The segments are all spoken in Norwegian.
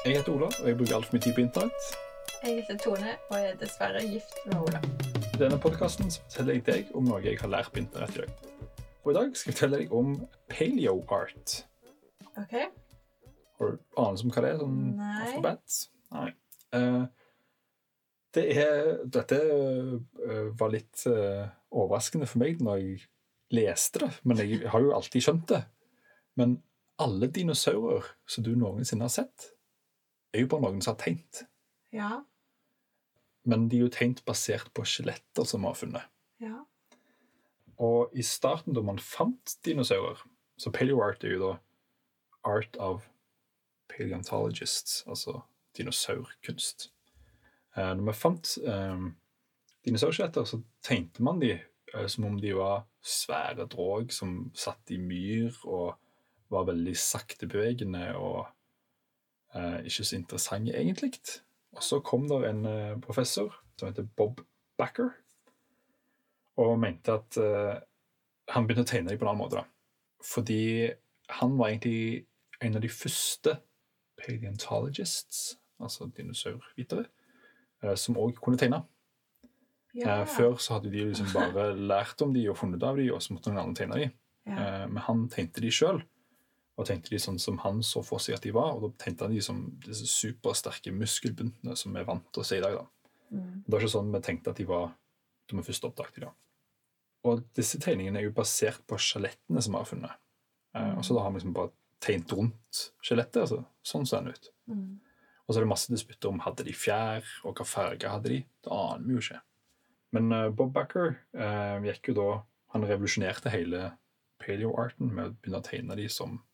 Jeg heter Ola, og jeg bruker altfor mye tid på internett. Jeg heter Tone og jeg er dessverre gift med Ola. I denne podkasten forteller jeg deg om noe jeg har lært på internett i dag. Og i dag skal jeg fortelle deg om paleo-art. OK? Har du anelse om hva det er? Sånn Nei. alfabet? Nei. Uh, det er Dette eh, var litt eh, overraskende for meg når jeg leste det, men jeg har jo alltid skjønt det. Men alle dinosaurer som du noensinne har sett, er jo bare noen som har tegnet. Ja. Men de er jo tegnet basert på skjeletter som vi har funnet. Ja. Og i starten, da man fant dinosaurer Så paleoart er jo da art of paleontologists, altså dinosaurkunst. Eh, når vi fant eh, dinosaurskjeletter, så tegnte man de eh, som om de var svære drog som satt i myr og var veldig saktebevegende og ikke så interessante, egentlig. Og så kom der en eh, professor som heter Bob Backer, og mente at eh, han begynte å tegne dem på en annen måte. da. Fordi han var egentlig en av de første paleontologists, altså dinosaurvitere, eh, som òg kunne tegne. ja. Eh, Før så hadde de liksom bare lært om de og funnet av de, og så måtte noen andre tegne de. ja. Eh, Men han tegnte de sjøl, og tenkte de sånn som han så for seg at de var. Og da tenkte han de som disse supersterke muskelbuntene som vi er vant til å se i dag. da. Mm. Det var ikke sånn vi tenkte at de var da vi først oppdaget dem. Og disse tegningene er jo basert på skjelettene som vi har funnet. Mm. og så da har vi liksom bare tegnet rundt skjelettet. altså Sånn ser den ut. Mm. Og så er det masse disputter om hadde de fjær, og hva farge hadde de. Det aner vi jo ikke. Men uh, Bob Backer uh, gikk jo da Han revolusjonerte hele paleo-arten med å begynne å tegne de som eh,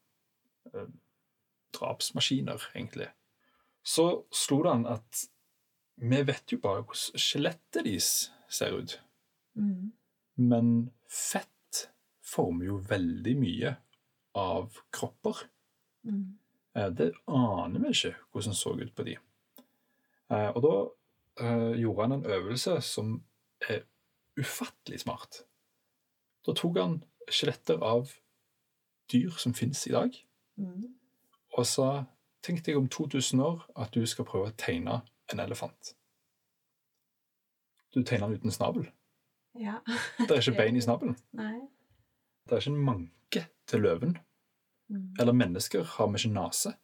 drapsmaskiner, egentlig. Så slo det an at vi vet jo bare hvordan skjelettet deres ser ut. Mm. Men fett former jo veldig mye av kropper. Mm. Eh, Det aner vi ikke hvordan det så ut på de. Eh, Og da eh, gjorde han en øvelse som er ufattelig smart. Da tok han skjeletter av dyr som finnes i dag, Mm. og sa Tenk deg om 2000 år at du skal prøve å tegne en elefant. Du tegner den uten snabel. Ja. Det er ikke bein i snabelen. Nei. Det er ikke en manke til løven. Mm. Eller mennesker har vi ikke nese.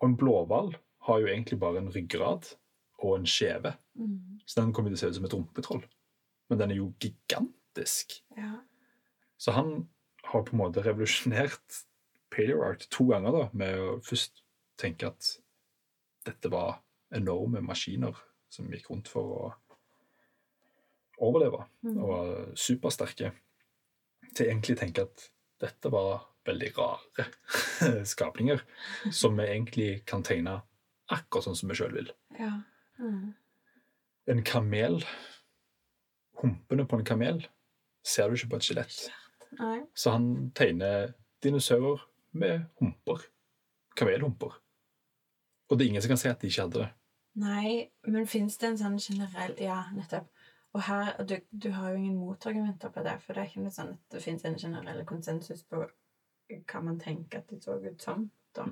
Og en blåhval har jo egentlig bare en ryggrad og en skjeve. Mm. Så den kommer til å se ut som et rumpetroll. Men den er jo gigantisk. Ja. Så han har på en måte revolusjonert paleoart to ganger da, med å først tenke at dette var enorme maskiner som gikk rundt for å overleve Mm. og var supersterke, til egentlig tenke at dette var veldig rare skapninger som vi egentlig kan tegne akkurat sånn som vi sjøl vil. Ja. Mm. En kamel, humpene på en kamel, ser du ikke på et skjelett. Så han tegner dinosaurer med humper. Kamelhumper. Og det er ingen som kan si at de ikke hadde det. Nei, men fins det en sånn generell Ja, nettopp. Og her, du, du har jo ingen motargumenter på det, for det er ikke noe sånn at det fins en generell konsensus på hva man tenker at de så ut som. da.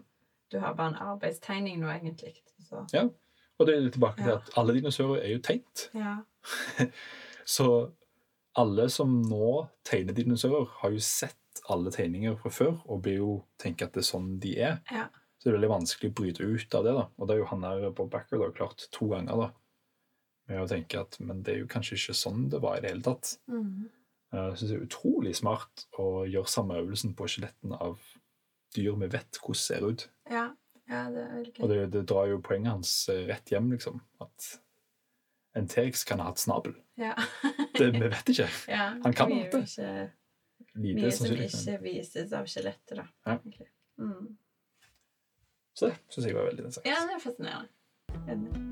Du har bare en arbeidstegning nå, egentlig. Så, Ja. Og det er tilbake til Ja. at alle dinosaurer er jo tegnet. ja. Så alle som nå tegner dinosaurer, har jo sett alle tegninger fra før og blir jo tenker at det er sånn de er. Ja. Så det er veldig vanskelig å bryte ut av det. da. Og det er jo han her Bob Backer da, klart to ganger da, med å tenke at men det er jo kanskje ikke sånn det var i det hele tatt. Mm. Eh, Jeg synes det er utrolig smart å gjøre samme øvelsen på skjelettene av dyr vi vet hvordan ser ut. ja. Ja, det er veldig Og det, det drar jo poenget hans eh, rett hjem, liksom. At en T-rex kan ha hatt snabel. Ja. Det, vi vet ikke. ja. Han kan ha hatt det. Ikke, Lite mye som ikke vises av skjelettet, da. Ja. Okay. Mm. Så det syns jeg var veldig interessant. Ja, det er fascinerende. Enig.